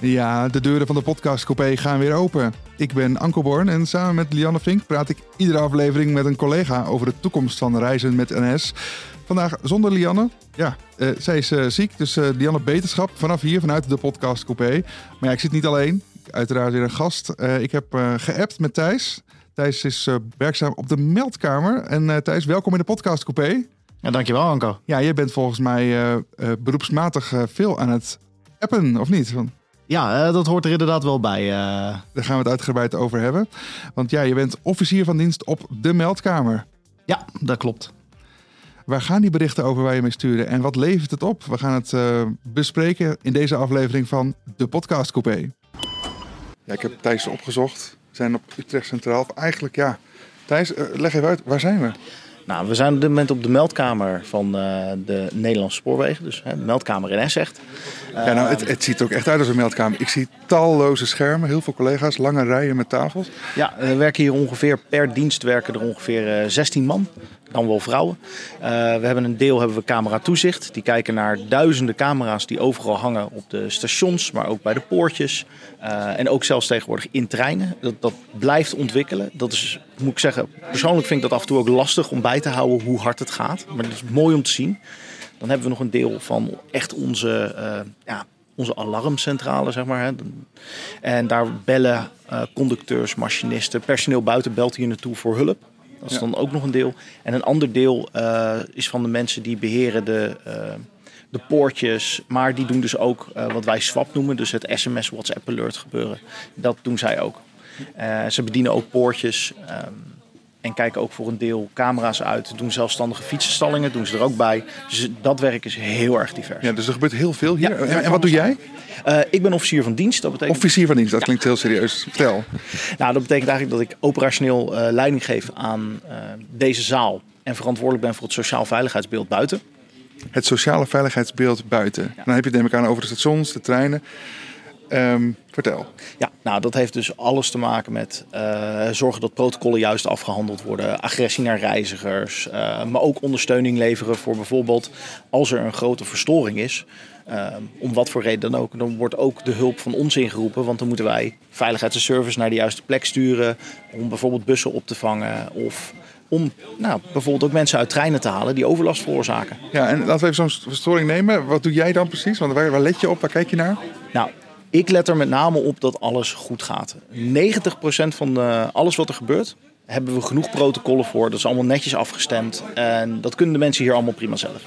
Ja, de deuren van de podcastcoupé gaan weer open. Ik ben Anko Born en samen met Lianne Vink praat ik iedere aflevering met een collega over de toekomst van reizen met NS. Vandaag zonder Lianne. Ja, uh, zij is uh, ziek, dus uh, Lianne beterschap vanaf hier, vanuit de podcastcoupé. Maar ja, ik zit niet alleen. Uiteraard weer een gast. ik heb geappt met Thijs. Thijs is werkzaam op de meldkamer. En Thijs, welkom in de podcastcoupé. Ja, dankjewel Anko. Ja, je bent volgens mij beroepsmatig veel aan het appen, of niet? Ja, uh, dat hoort er inderdaad wel bij. Uh... Daar gaan we het uitgebreid over hebben. Want ja, je bent officier van dienst op de meldkamer. Ja, dat klopt. Waar gaan die berichten over waar je mee sturen en wat levert het op? We gaan het uh, bespreken in deze aflevering van de Podcast Coupé. Ja, ik heb Thijs opgezocht. We zijn op Utrecht Centraal. Eigenlijk ja. Thijs, leg even uit, waar zijn we? Nou, we zijn op dit moment op de meldkamer van uh, de Nederlandse Spoorwegen. Dus hè, de meldkamer in Essecht. Ja, nou, het, het, ziet er ook echt uit als een meldkamer. Ik zie talloze schermen, heel veel collega's, lange rijen met tafels. Ja, we werken hier ongeveer per dienst werken er ongeveer uh, 16 man dan wel vrouwen. Uh, we hebben een deel hebben we camera toezicht. Die kijken naar duizenden camera's die overal hangen op de stations, maar ook bij de poortjes. Uh, en ook zelfs tegenwoordig in treinen. Dat, dat blijft ontwikkelen. Dat is, moet ik zeggen, persoonlijk vind ik dat af en toe ook lastig om bij te houden hoe hard het gaat. Maar het is mooi om te zien. Dan hebben we nog een deel van echt onze, uh, ja, onze alarmcentrale, zeg maar. Hè. En daar bellen conducteurs, machinisten, personeel buiten belt hier naartoe voor hulp. Dat is dan ook nog een deel. En een ander deel uh, is van de mensen die beheren de, uh, de poortjes. Maar die doen dus ook uh, wat wij swap noemen. Dus het sms WhatsApp alert gebeuren. Dat doen zij ook. ze bedienen ook poortjes. Um, en kijken ook voor een deel camera's uit. Doen zelfstandige fietsenstallingen, doen ze er ook bij. Dus dat werk is heel erg divers. Ja, dus er gebeurt heel veel hier. Ja, en, en, wat doe jij? Uh, ik ben officier van dienst. Dat betekent... Officier van dienst, dat ja. klinkt heel serieus. Vertel. nou, dat betekent eigenlijk dat ik operationeel uh, leiding geef aan uh, deze zaal. En verantwoordelijk ben voor het sociaal veiligheidsbeeld buiten. Het sociale veiligheidsbeeld buiten. Ja. Dan heb je het neem ik aan over de stations, de treinen. Um, vertel. Ja, nou dat heeft dus alles te maken met uh, zorgen dat protocollen juist afgehandeld worden, agressie naar reizigers, uh, maar ook ondersteuning leveren voor bijvoorbeeld als er een grote verstoring is. Uh, om wat voor reden dan ook. Dan wordt ook de hulp van ons ingeroepen. Want dan moeten wij veiligheids- en service naar de juiste plek sturen. Om bijvoorbeeld bussen op te vangen. Of om nou, bijvoorbeeld ook mensen uit treinen te halen die overlast veroorzaken. Ja, en laten we even zo'n verstoring nemen. Wat doe jij dan precies? Want waar, waar let je op? Waar kijk je naar? Nou, ik let er met name op dat alles goed gaat. 90% van alles wat er gebeurt, hebben we genoeg protocollen voor. Dat is allemaal netjes afgestemd. En dat kunnen de mensen hier allemaal prima zelf.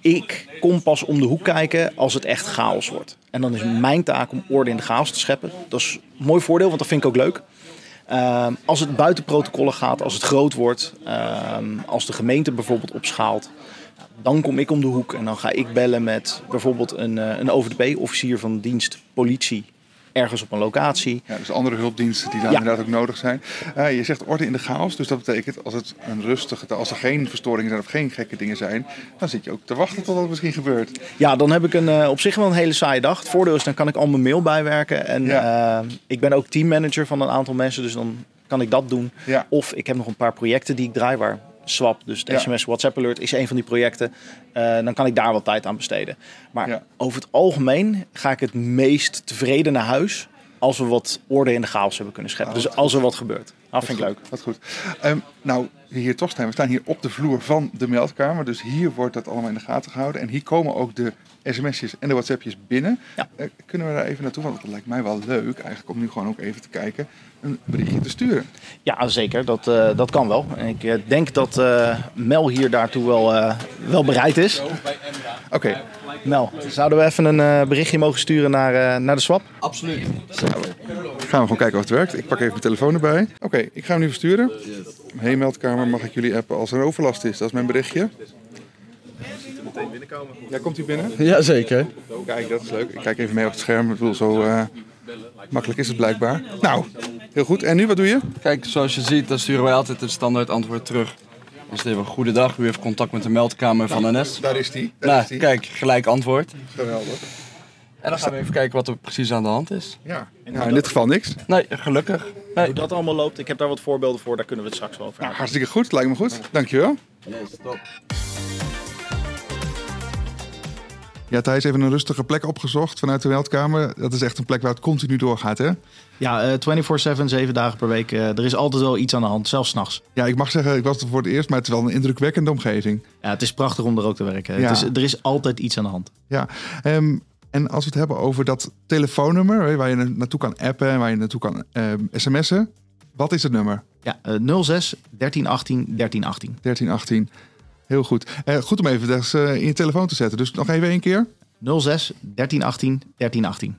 Ik kom pas om de hoek kijken als het echt chaos wordt. En dan is mijn taak om orde in de chaos te scheppen. Dat is een mooi voordeel, want dat vind ik ook leuk. Uh, als het buiten protocollen gaat, als het groot wordt, uh, als de gemeente bijvoorbeeld opschaalt, dan kom ik om de hoek en dan ga ik bellen met bijvoorbeeld een, een OVDP, officier van dienst politie, ergens op een locatie. Ja, dus andere hulpdiensten die daar ja. inderdaad ook nodig zijn. Uh, je zegt orde in de chaos, dus dat betekent als het een rustige, als er geen verstoringen zijn of geen gekke dingen zijn, dan zit je ook te wachten tot dat misschien gebeurt. Ja, dan heb ik een, uh, op zich wel een hele saaie dag. Het voordeel is, dan kan ik al mijn mail bijwerken. En ja. uh, ik ben ook teammanager van een aantal mensen, dus dan kan ik dat doen. Ja. Of ik heb nog een paar projecten die ik draai waar Swap, dus de ja. SMS WhatsApp Alert, is een van die projecten. Uh, dan kan ik daar wat tijd aan besteden. Maar ja. over het algemeen ga ik het meest tevreden naar huis als we wat orde in de chaos hebben kunnen scheppen. Oh, dus als er wat gebeurt. Dat vind ik leuk. Wat goed. Um, nou, hier toch staan. We staan hier op de vloer van de meldkamer. Dus hier wordt dat allemaal in de gaten gehouden. En hier komen ook de sms'jes en de whatsappjes binnen. Ja. Uh, kunnen we daar even naartoe? Want dat lijkt mij wel leuk eigenlijk om nu gewoon ook even te kijken. Een berichtje te sturen. Ja, zeker. Dat, uh, dat kan wel. En ik uh, denk dat uh, Mel hier daartoe wel, wel bereid is. Oké. Okay. Mel, zouden we even een berichtje mogen sturen naar, naar de swap? Absoluut. Zo. Gaan we gewoon kijken of het werkt. Ik pak even mijn telefoon erbij. Oké, okay, ik ga hem nu versturen. Hey meldkamer, mag ik jullie appen als er overlast is? Dat is mijn berichtje. Meteen binnenkomen. Ja, komt u binnen? Jazeker. Kijk, dat is leuk. Ik kijk even mee op het scherm. Ik bedoel, zo uh, makkelijk is het blijkbaar. Nou, heel goed. En nu, wat doe je? Kijk, zoals je ziet, dan sturen wij altijd het standaard antwoord terug. Dus even goedendag, u heeft contact met de meldkamer van nou, NS. Daar is die. Daar nou, is die. kijk, gelijk antwoord. Geweldig. En dan gaan we even kijken wat er precies aan de hand is. Ja, nou, in dit geval niks. Nee, gelukkig. Nee. Hoe dat allemaal loopt, ik heb daar wat voorbeelden voor, daar kunnen we het straks wel over nou, Hartstikke goed, lijkt me goed. Dankjewel. Yes, top. Ja, Thijs, even een rustige plek opgezocht vanuit de meldkamer. Dat is echt een plek waar het continu doorgaat, hè? Ja, eh 24-7, zeven dagen per week. eh, er is altijd wel iets aan de hand, zelfs s'nachts. Ja, ik mag zeggen, ik was er voor het eerst, maar het is wel een indrukwekkende omgeving. Ja, het is prachtig om er ook te werken. Ja. Het is, er is altijd iets aan de hand. Ja, ehm, en als we het hebben over dat telefoonnummer waar je na- naartoe kan appen en waar je naartoe kan ehm, sms'en. Wat is het nummer? Ja, eh 06 1318 1318. 1318. Heel goed. Eh, goed om even dat eh, in je telefoon te zetten. Dus nog even één keer. 06 1318 1318.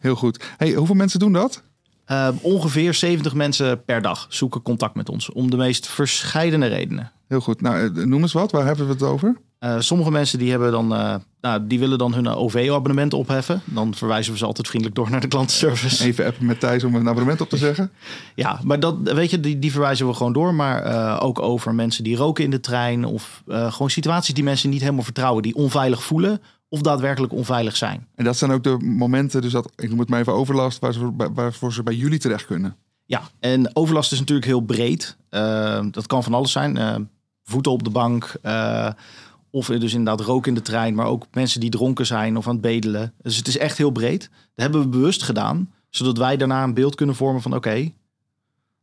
Heel goed. Hey, hoeveel mensen doen dat? Eh, ongeveer 70 mensen per dag zoeken contact met ons. Om de meest verscheidene redenen. Heel goed. Nou, eh, noem eens wat. Waar hebben we het over? Eh, sommige mensen die hebben dan, eh, nou, die willen dan hun OV-abonnement opheffen. Dan verwijzen we ze altijd vriendelijk door naar de klantenservice. Even appen met Thijs om een abonnement op te zeggen. Ja, maar dat, weet je, die, die verwijzen we gewoon door. Maar ook over mensen die roken in de trein. Of gewoon situaties die mensen niet helemaal vertrouwen. Die onveilig voelen of daadwerkelijk onveilig zijn. En dat zijn ook de momenten, dus dat, ik noem het maar even overlast, waar ze, waarvoor ze bij jullie terecht kunnen. Ja, en overlast is natuurlijk heel breed. Eh, dat kan van alles zijn. Eh, voeten op de bank. eh, of dus inderdaad roken in de trein. Maar ook mensen die dronken zijn of aan het bedelen. Dus het is echt heel breed. Dat hebben we bewust gedaan. Zodat wij daarna een beeld kunnen vormen van oké,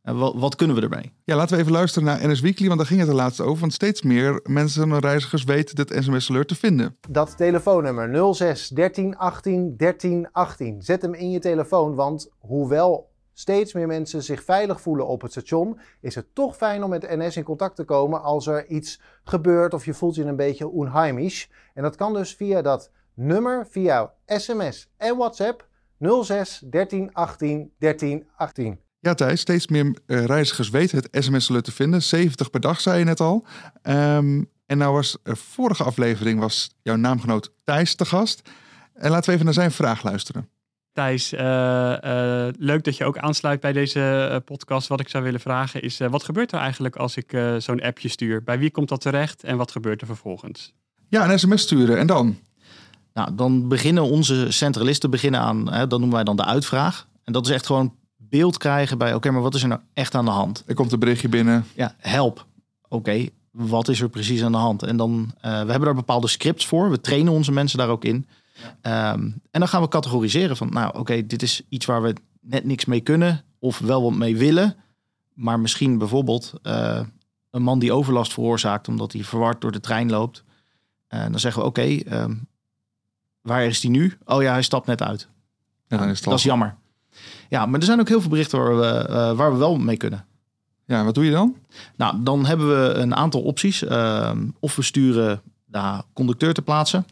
wat, wat kunnen we ermee? Ja, laten we even luisteren naar NS Weekly, want daar ging het er laatst over. Want steeds meer mensen en reizigers weten dit sms-alert te vinden. Dat telefoonnummer 06 13 18 13 18. Zet hem in je telefoon, want hoewel steeds meer mensen zich veilig voelen op het station, is het toch fijn om met NS in contact te komen als er iets gebeurt of je voelt je een beetje onheimisch. En dat kan dus via dat nummer, via sms en WhatsApp 06 13 18 13 18. Ja, Thijs, steeds meer eh, reizigers weten het sms-alert te vinden. 70 per dag, zei je net al. Ehm, en nou was er vorige aflevering was jouw naamgenoot Thijs te gast. En laten we even naar zijn vraag luisteren. Thijs, eh, eh, leuk dat je ook aansluit bij deze eh, podcast. Wat ik zou willen vragen is, eh, wat gebeurt er eigenlijk als ik eh, zo'n appje stuur? Bij wie komt dat terecht en wat gebeurt er vervolgens? Ja, een sms sturen en dan? Nou, dan beginnen onze centralisten beginnen aan, hè, dat noemen wij dan de uitvraag. En dat is echt gewoon beeld krijgen bij, oké, maar wat is er nou echt aan de hand? Er komt een berichtje binnen. Ja, help. Oké, wat is er precies aan de hand? En dan, eh, we hebben daar bepaalde scripts voor. We trainen onze mensen daar ook in. Ehm, en dan gaan we categoriseren van, nou oké, dit is iets waar we net niks mee kunnen of wel wat mee willen. Maar misschien bijvoorbeeld eh, een man die overlast veroorzaakt omdat hij verward door de trein loopt. Eh, dan zeggen we, oké, ehm, waar is die nu? Oh ja, hij stapt net uit. Ja, dat is jammer. Ja, maar er zijn ook heel veel berichten waar we, eh, waar we wel mee kunnen. Ja, wat doe je dan? Nou, dan hebben we een aantal opties. Ehm, of we sturen de conducteur te plaatsen.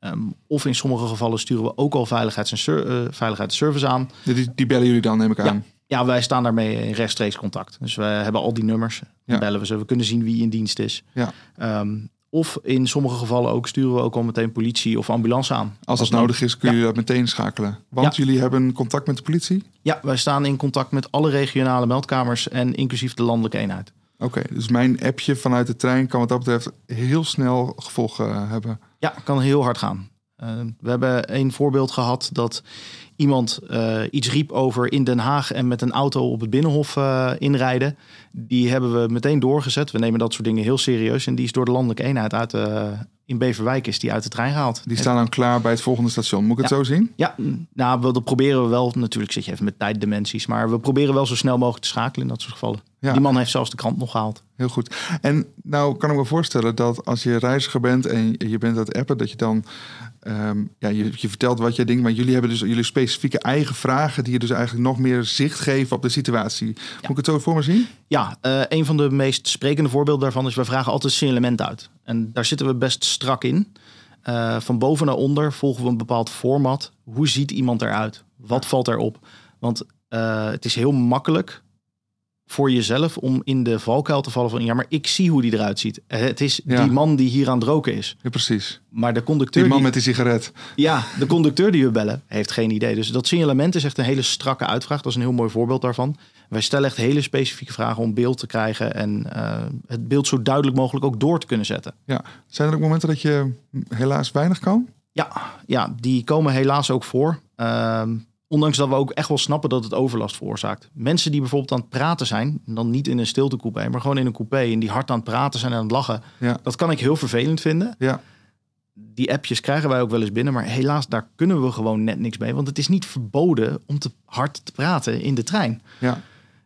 Ehm, of in sommige gevallen sturen we ook al veiligheids- en ser- eh, veiligheidsservice aan. Die, die bellen jullie dan, neem ik aan. Ja, wij staan daarmee in rechtstreeks contact. Dus we hebben al die nummers. Dan Ja. bellen we ze. We kunnen zien wie in dienst is. Ja. Ehm, of in sommige gevallen ook sturen we ook al meteen politie of ambulance aan. Als dat nodig is, kun je dat meteen schakelen. Want jullie hebben contact met de politie? Ja, wij staan in contact met alle regionale meldkamers en inclusief de landelijke eenheid. Oké, dus mijn appje vanuit de trein kan wat dat betreft heel snel gevolgen eh, hebben. Ja, kan heel hard gaan. Eh, we hebben een voorbeeld gehad dat iemand eh, iets riep over in Den Haag en met een auto op het Binnenhof eh, inrijden. Die hebben we meteen doorgezet. We nemen dat soort dingen heel serieus. En die is door de landelijke eenheid uit de, in Beverwijk is die uit de trein gehaald. Die staan dan klaar bij het volgende station. Moet ik het zo zien? Ja, nou, we, dat proberen we wel. Natuurlijk zit je even met tijddimensies. Maar we proberen wel zo snel mogelijk te schakelen in dat soort gevallen. Ja. Die man heeft zelfs de krant nog gehaald. Heel goed. En nou kan ik me voorstellen dat als je reiziger bent en je bent het appen, dat je dan, ehm, ja, je, je vertelt wat je denkt, maar jullie hebben dus jullie specifieke eigen vragen die je dus eigenlijk nog meer zicht geven op de situatie. Moet ik het zo voor me zien? Ja, eh, een van de meest sprekende voorbeelden daarvan is... we vragen altijd signalement uit. En daar zitten we best strak in. Eh, van boven naar onder volgen we een bepaald format. Hoe ziet iemand eruit? Wat valt erop? Want eh, het is heel makkelijk voor jezelf om in de valkuil te vallen van... ja, maar ik zie hoe die eruit ziet. Eh, Het is Ja. die man die hier aan het roken is. Ja, precies. Maar de conducteur... Die man die- met die sigaret. ja, de conducteur die we bellen heeft geen idee. Dus dat signalement is echt een hele strakke uitvraag. Dat is een heel mooi voorbeeld daarvan. Wij stellen echt hele specifieke vragen om beeld te krijgen en eh, het beeld zo duidelijk mogelijk ook door te kunnen zetten. Ja. Zijn er ook momenten dat je helaas weinig kan? Ja, ja die komen helaas ook voor. Ehm, ondanks dat we ook echt wel snappen dat het overlast veroorzaakt. Mensen die bijvoorbeeld aan het praten zijn, dan niet in een stiltecoupé, maar gewoon in een coupé en die hard aan het praten zijn en aan het lachen, Ja. dat kan ik heel vervelend vinden. Ja. die appjes krijgen wij ook wel eens binnen, maar helaas daar kunnen we gewoon net niks mee, want het is niet verboden om te hard te praten in de trein. Ja.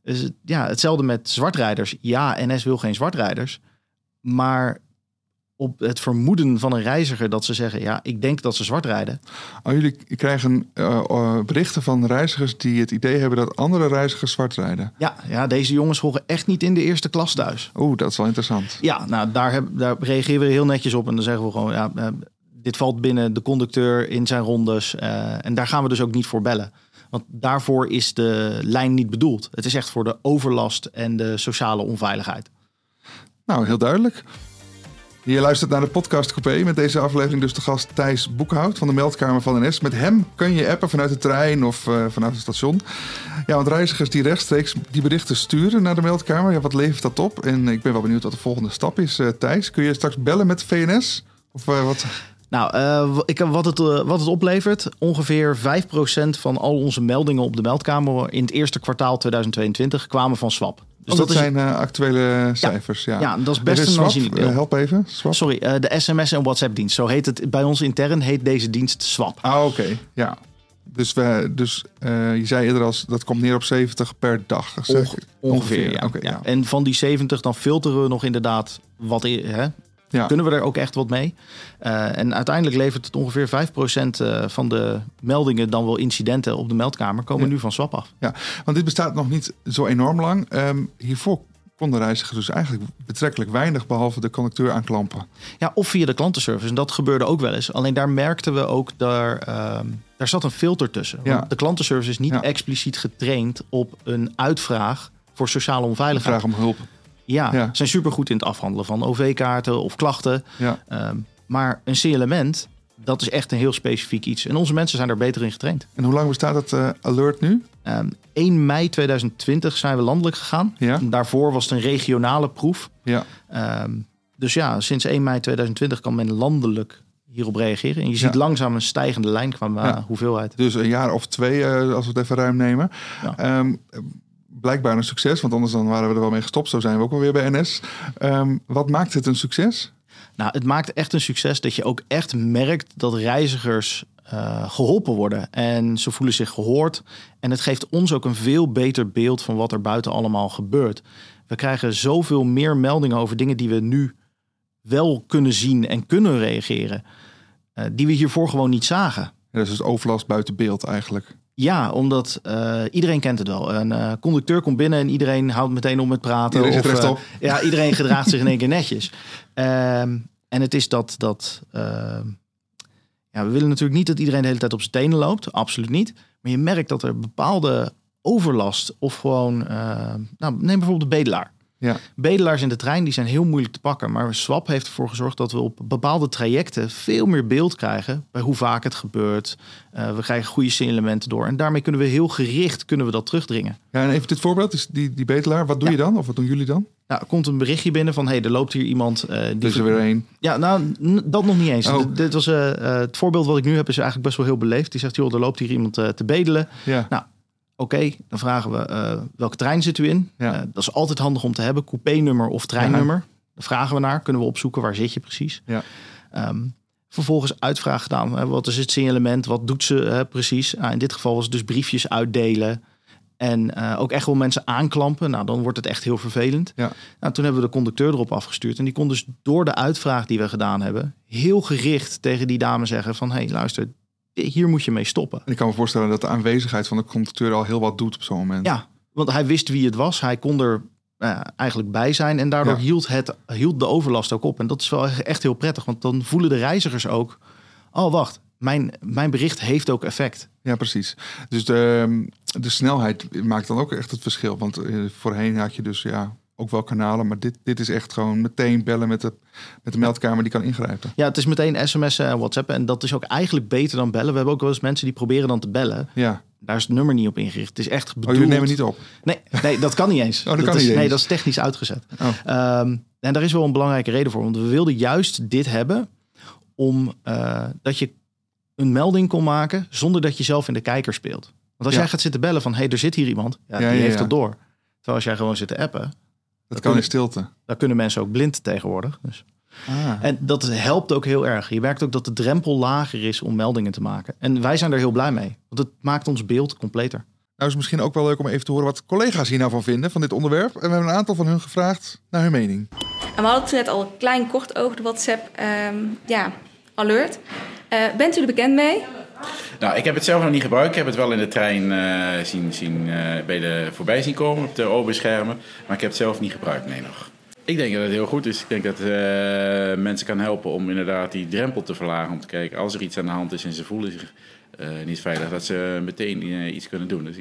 Dus ja, hetzelfde met zwartrijders. Ja, NS wil geen zwartrijders, maar op het vermoeden van een reiziger dat ze zeggen, ja, ik denk dat ze zwart rijden. Oh, jullie krijgen eh, eh, berichten van reizigers die het idee hebben dat andere reizigers zwart rijden. Ja, ja, deze jongens horen echt niet in de eerste klas thuis. Oeh, dat is wel interessant. Ja, nou, daar, heb, daar reageren we heel netjes op. En dan zeggen we gewoon, ja, eh, dit valt binnen de conducteur in zijn rondes. en daar gaan we dus ook niet voor bellen. Want daarvoor is de lijn niet bedoeld. Het is echt voor de overlast en de sociale onveiligheid. Nou, heel duidelijk. Je luistert naar de podcast Coupé met deze aflevering dus de gast Thijs Boekhout van de meldkamer van NS. Met hem kun je appen vanuit de trein of eh, vanuit het station. Ja, want reizigers die rechtstreeks die berichten sturen naar de meldkamer, ja, wat levert dat op? En ik ben wel benieuwd wat de volgende stap is. Eh, Thijs, kun je straks bellen met VNS? Of eh, wat? Nou, eh, ik, wat, het, eh, wat het oplevert, ongeveer 5% van al onze meldingen op de meldkamer in het eerste kwartaal 2022 kwamen van SWAP. Dus Oh, dat, zijn eh, actuele cijfers. Ja, ja, dat is best een aanzienlijk deel. help even. Swap. Sorry, de sms en WhatsApp dienst. Zo heet het bij ons intern, heet deze dienst SWAP. Ah, oké. Ja. Dus, we, dus je zei eerder als dat komt neer op 70 per dag. zeg Onge- ik? ongeveer, ja. Oké, ja. ja. En van die 70 dan filteren we nog inderdaad wat hè? Ja. Kunnen we er ook echt wat mee? Eh, en uiteindelijk levert het ongeveer 5% eh, van de meldingen, dan wel incidenten op de meldkamer, komen Ja. nu van SWAP af. Want dit bestaat nog niet zo enorm lang. Ehm, hiervoor konden reizigers dus eigenlijk betrekkelijk weinig, behalve de conducteur aanklampen. Ja, of via de klantenservice. En dat gebeurde ook wel eens. Alleen daar merkten we ook, daar, ehm, daar zat een filter tussen. Ja. Want de klantenservice is niet Ja. expliciet getraind op een uitvraag voor sociale onveiligheid. vraag om hulp. Ja, Ja. zijn supergoed in het afhandelen van OV-kaarten of klachten. Ja. Ehm, maar een C-element, dat is echt een heel specifiek iets. En onze mensen zijn daar beter in getraind. En hoe lang bestaat dat eh, alert nu? Ehm 1 mei 2020 zijn we landelijk gegaan. Ja. Daarvoor was het een regionale proef. Ja. Ehm, dus ja, sinds 1 mei 2020 kan men landelijk hierop reageren. En je Ja. ziet langzaam een stijgende lijn qua Ja. hoeveelheid. Dus een jaar of twee, eh, als we het even ruim nemen. Ja. Blijkbaar een succes, want anders dan waren we er wel mee gestopt. Zo zijn we ook wel weer bij NS. Ehm, wat maakt het een succes? Nou, het maakt echt een succes dat je ook echt merkt dat reizigers eh, geholpen worden. En ze voelen zich gehoord. En het geeft ons ook een veel beter beeld van wat er buiten allemaal gebeurt. We krijgen zoveel meer meldingen over dingen die we nu wel kunnen zien en kunnen reageren. eh, die we hiervoor gewoon niet zagen. Ja, dat is dus overlast buiten beeld eigenlijk. Ja, omdat eh, iedereen kent het wel. Een eh, conducteur komt binnen en iedereen houdt meteen op met praten. Iedereen Of, rechtop. ja, iedereen gedraagt zich in één keer netjes. Ehm, en het is dat... dat ehm, ja, we willen natuurlijk niet dat iedereen de hele tijd op zijn tenen loopt. Absoluut niet. Maar je merkt dat er bepaalde overlast of gewoon... nou, neem bijvoorbeeld de bedelaar. Ja. Bedelaars in de trein die zijn heel moeilijk te pakken. Maar Swap heeft ervoor gezorgd dat we op bepaalde trajecten veel meer beeld krijgen bij hoe vaak het gebeurt. Eh, we krijgen goede signalementen door. En daarmee kunnen we heel gericht kunnen we dat terugdringen. Ja, en even dit voorbeeld, is die, die betelaar. Wat doe Ja. je dan? Of wat doen jullie dan? Nou, er komt een berichtje binnen van... hé, hey, er loopt hier iemand... eh, die Er er weer één. Ja, nou, dat nog niet eens. Oh. Dit was, eh, het voorbeeld wat ik nu heb is eigenlijk best wel heel beleefd. Die zegt, joh, er loopt hier iemand te bedelen. Ja. Oké, dan vragen we, eh, welke trein zit u in? Ja. Eh, dat is altijd handig om te hebben. Coupé-nummer of treinnummer. Daar vragen we naar. Kunnen we opzoeken, waar zit je precies? Ja. Ehm, vervolgens uitvraag gedaan. Hè, wat is het signalement? Wat doet ze hè, precies? Nou, in dit geval was het dus briefjes uitdelen. En eh, ook echt wel mensen aanklampen. Nou, dan wordt het echt heel vervelend. Ja. Nou, toen hebben we de conducteur erop afgestuurd. En die kon dus door de uitvraag die we gedaan hebben... heel gericht tegen die dame zeggen van... hé, hey, luister, hier moet je mee stoppen. En ik kan me voorstellen dat de aanwezigheid van de conducteur al heel wat doet op zo'n moment. Ja, want hij wist wie het was. Hij kon er eh, eigenlijk bij zijn. En daardoor Ja. hield, het, hield de overlast ook op. En dat is wel echt heel prettig. Want dan voelen de reizigers ook... oh, wacht, mijn, mijn bericht heeft ook effect. Ja, precies. Dus de, de snelheid maakt dan ook echt het verschil. Want eh, voorheen had je dus ja, ook wel kanalen. Maar dit, dit is echt gewoon meteen bellen met de, met de meldkamer die kan ingrijpen. Ja, het is meteen sms'en en whatsappen. En dat is ook eigenlijk beter dan bellen. We hebben ook wel eens mensen die proberen dan te bellen. Ja. Daar is het nummer niet op ingericht. Het is echt Oh, bedoeld... jullie nemen niet op. Nee, nee, dat kan niet eens. Oh, dat kan is, niet Nee, eens. dat is technisch uitgezet. Oh. Ehm, en daar is wel een belangrijke reden voor. Want we wilden juist dit hebben om eh, dat je een melding kon maken zonder dat je zelf in de kijker speelt. Want als Ja. jij gaat zitten bellen van, hé, hey, er zit hier iemand. Ja, Ja, die ja, heeft dat door. Terwijl als jij gewoon zit te appen, Dat kan in stilte. dan kunnen mensen ook blind tegenwoordig. Dus. Ah. En dat helpt ook heel erg. Je merkt ook dat de drempel lager is om meldingen te maken. En wij zijn er heel blij mee. Want het maakt ons beeld completer. Nou is het misschien ook wel leuk om even te horen wat collega's hier nou van vinden, van dit onderwerp. En we hebben een aantal van hun gevraagd naar hun mening. En we hadden het net al klein kort over de WhatsApp ehm, ja, alert. Eh, bent u er bekend mee? Nou, ik heb het zelf nog niet gebruikt. Ik heb het wel in de trein eh, zien, zien, eh, bij de, voorbij zien komen op de OB-schermen. Maar ik heb het zelf niet gebruikt, nee nog. Ik denk dat het heel goed is. Ik denk dat het mensen kan helpen om inderdaad die drempel te verlagen. Om te kijken, als er iets aan de hand is en ze voelen zich niet veilig, dat ze meteen iets kunnen doen. Dus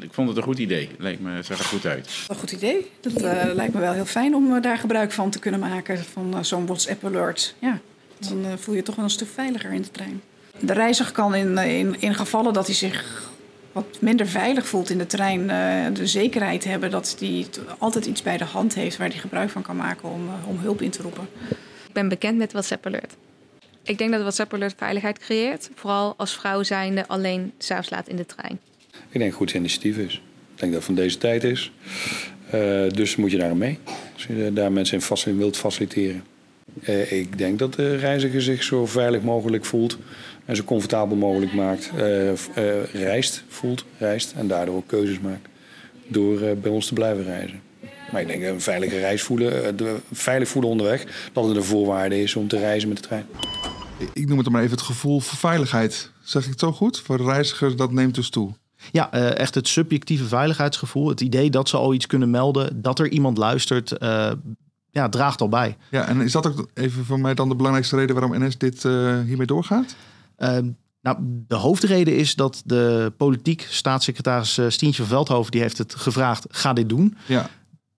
ik, vond het een goed idee. Lijkt me, zag er goed uit. Een goed idee. Dat lijkt me wel heel fijn om daar gebruik van te kunnen maken. Van zo'n WhatsApp-alert. Ja, dan voel je je toch wel een stuk veiliger in de trein. De reiziger kan in, in, in gevallen dat hij zich wat minder veilig voelt in de trein, uh, de zekerheid hebben dat hij altijd iets bij de hand heeft waar hij gebruik van kan maken om, uh, om hulp in te roepen. Ik ben bekend met WhatsApp Alert. Ik denk dat WhatsApp Alert veiligheid creëert, vooral als vrouw zijnde alleen s'avonds laat in de trein. Ik denk dat het een goed initiatief is. Ik denk dat het van deze tijd is. Uh, dus moet je daar mee. Als je daar mensen in, vast, in wilt faciliteren. ik denk dat de reiziger zich zo veilig mogelijk voelt en zo comfortabel mogelijk maakt, uh, uh, reist, voelt, reist en daardoor ook keuzes maakt door uh, bij ons te blijven reizen. Maar ik denk een veilige reis voelen, de, veilig voelen onderweg, dat het een voorwaarde is om te reizen met de trein. Ik noem het maar even het gevoel voor veiligheid. Zeg ik het zo goed? Voor de reiziger, dat neemt dus toe. Ja, echt het subjectieve veiligheidsgevoel. Het idee dat ze al iets kunnen melden, dat er iemand luistert, ja, draagt al bij. Ja, en is dat ook even voor mij dan de belangrijkste reden waarom NS dit hiermee doorgaat? Uh, nou, de hoofdreden is dat de politiek staatssecretaris uh, Stientje Veldhoven... die heeft het gevraagd, ga dit doen. Ja.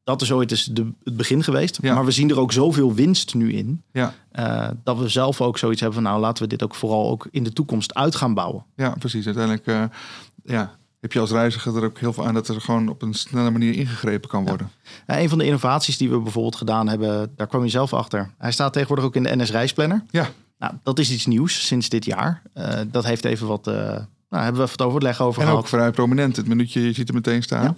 Dat is ooit eens de, het begin geweest. Ja. Maar we zien er ook zoveel winst nu in... Ja. Uh, dat we zelf ook zoiets hebben van... nou, laten we dit ook vooral ook in de toekomst uit gaan bouwen. Ja, precies. Uiteindelijk uh, ja, heb je als reiziger er ook heel veel aan... dat er gewoon op een snelle manier ingegrepen kan worden. Ja. een van de innovaties die we bijvoorbeeld gedaan hebben... daar kwam je zelf achter. Hij staat tegenwoordig ook in de NS-reisplanner. Ja. Nou, dat is iets nieuws sinds dit jaar. Uh, dat heeft even wat. Uh, nou, hebben we wat overleg over en gehad. ook vrij prominent. Het minuutje, je ziet er meteen staan. Ja.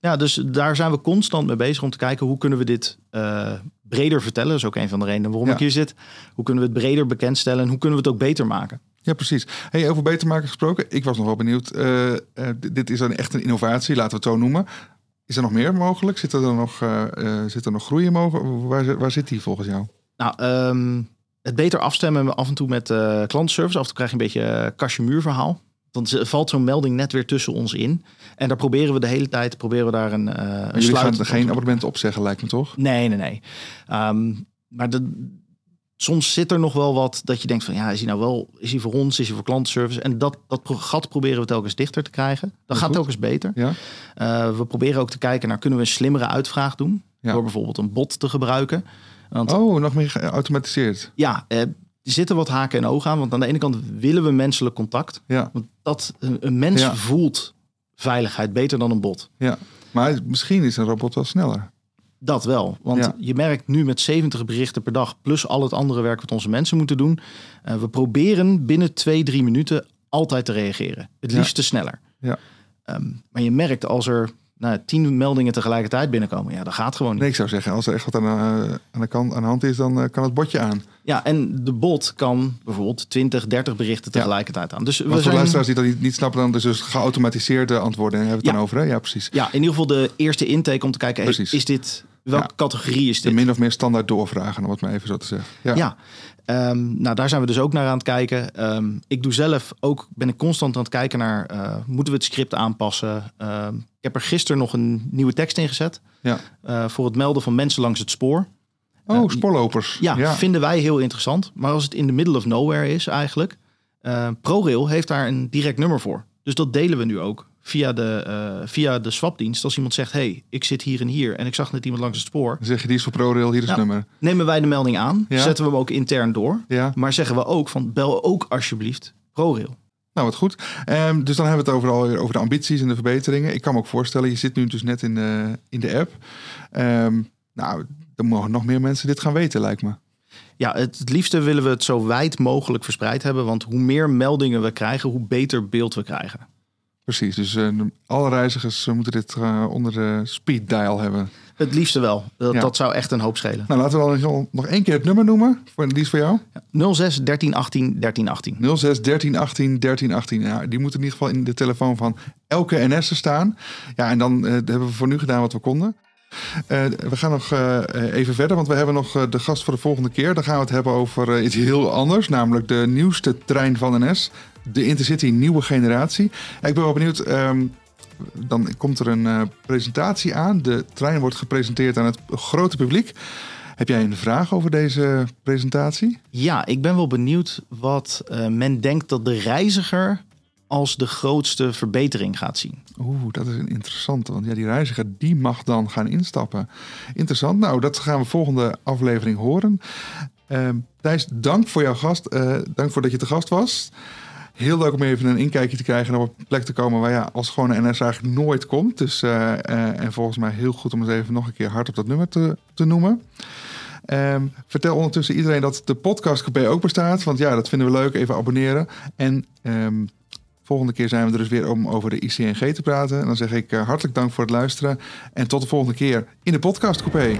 ja. dus daar zijn we constant mee bezig om te kijken hoe kunnen we dit uh, breder vertellen. Dat is ook een van de redenen waarom ja. ik hier zit. Hoe kunnen we het breder bekendstellen en hoe kunnen we het ook beter maken? Ja, precies. Hey, over beter maken gesproken. Ik was nog wel benieuwd. dit is een echt een innovatie, laten we het zo noemen. Is er nog meer mogelijk? Zit er, nog, zit er nog groei in mogelijk? Waar, waar zit die volgens jou? Nou, um, het beter afstemmen af en toe met uh, klantenservice. Af en toe krijg je een beetje kastje verhaal. Dan valt zo'n melding net weer tussen ons in. En daar proberen we de hele tijd proberen we daar een, uh, een Jullie sluit. gaan geen abonnement opzeggen, lijkt me toch? Nee, nee, nee. Um, maar de, soms zit er nog wel wat dat je denkt van ja, is hij nou wel, is hij voor ons, is hij voor klantenservice? En dat, dat gat proberen we telkens dichter te krijgen. Dat gaat telkens beter. Ja. Uh, we proberen ook te kijken naar kunnen we een slimmere uitvraag doen. Ja. Door bijvoorbeeld een bot te gebruiken. Want, oh, nog meer geautomatiseerd. Ja, eh, er zitten wat haken en ogen aan. Want aan de ene kant willen we menselijk contact. Ja. Want dat, een, mens Ja. voelt veiligheid beter dan een bot. Ja, maar misschien is een robot wel sneller. Dat wel. Want Ja. je merkt nu met 70 berichten per dag... plus al het andere werk wat onze mensen moeten doen... eh, we proberen binnen twee, drie minuten altijd te reageren. Het liefst te sneller. Ja. Ehm, maar je merkt als er nou, tien meldingen tegelijkertijd binnenkomen... ja, dat gaat gewoon niet. Nee, ik zou zeggen, als er echt wat aan, eh, aan, de, kant, aan de hand is, dan eh, kan het botje aan. Ja, en de bot kan bijvoorbeeld 20, 30 berichten tegelijkertijd aan. Dus we voor zijn... luisteraars die dat niet, niet snappen, dan is dus geautomatiseerde antwoorden. Daar hebben we het Ja. dan over, hè? Ja, precies. Ja, in ieder geval de eerste intake om te kijken, hey, is dit, welke Ja. categorie is De dit? min of meer standaard doorvragen, om het maar even zo te zeggen. Ja. Ja, Ehm, nou daar zijn we dus ook naar aan het kijken. Ehm, ik doe zelf ook, ben ik constant aan het kijken naar, eh, moeten we het script aanpassen? Ehm, ik heb er gisteren nog een nieuwe tekst in gezet. Ja. eh, voor het melden van mensen langs het spoor. Oh, Eh, spoorlopers. Ja, vinden wij heel interessant. Maar als het in the middle of nowhere is eigenlijk. ProRail heeft daar een direct nummer voor. Dus dat delen we nu ook via de, eh, via de swapdienst. Als iemand zegt, hey, ik zit hier en hier en ik zag net iemand langs het spoor. Dan zeg je, die is voor ProRail, hier is het Ja. nummer. Nemen wij de melding aan, Ja. zetten we hem ook intern door. Ja. Maar zeggen we ook van, bel ook alsjeblieft ProRail. Nou, wat goed. Ehm, dus dan hebben we het over, alweer over de ambities en de verbeteringen. Ik kan me ook voorstellen, je zit nu dus net in de, in de app. Ehm, nou, dan mogen nog meer mensen dit gaan weten, lijkt me. Ja, het, het liefste willen we het zo wijd mogelijk verspreid hebben. Want hoe meer meldingen we krijgen, hoe beter beeld we krijgen. Precies, dus uh, alle reizigers moeten dit uh, onder de speed dial hebben. Het liefste wel. Dat, ja. dat, zou echt een hoop schelen. Nou, laten we dan nog één keer het nummer noemen. Voor, die is voor jou. 06 13 18 13 18. 06 13 18 13 18. Ja, die moet in ieder geval in de telefoon van elke NS staan. Ja, en dan uh, hebben we voor nu gedaan wat we konden. Uh, we gaan nog uh, even verder, want we hebben nog de gast voor de volgende keer. Dan gaan we het hebben over iets heel anders, namelijk de nieuwste trein van NS. De Intercity Nieuwe Generatie. Ik ben wel benieuwd. Um, dan komt er een uh, presentatie aan. De trein wordt gepresenteerd aan het grote publiek. Heb jij een vraag over deze presentatie? Ja, ik ben wel benieuwd wat uh, men denkt dat de reiziger als de grootste verbetering gaat zien. Oeh, dat is een interessante. Want ja, die reiziger die mag dan gaan instappen. Interessant. Nou, dat gaan we volgende aflevering horen. Uh, Thijs, dank voor jouw gast. Uh, dank voor dat je te gast was. Heel leuk om even een inkijkje te krijgen en op een plek te komen waar ja, als gewone NS eigenlijk nooit komt. Dus, uh, uh, en volgens mij heel goed om eens even nog een keer hard op dat nummer te, te noemen. Um, vertel ondertussen iedereen dat de podcast ook bestaat. Want ja, dat vinden we leuk. Even abonneren. En um, volgende keer zijn we er dus weer om over de ICNG te praten. En dan zeg ik uh, hartelijk dank voor het luisteren. En tot de volgende keer in de podcast Coupé.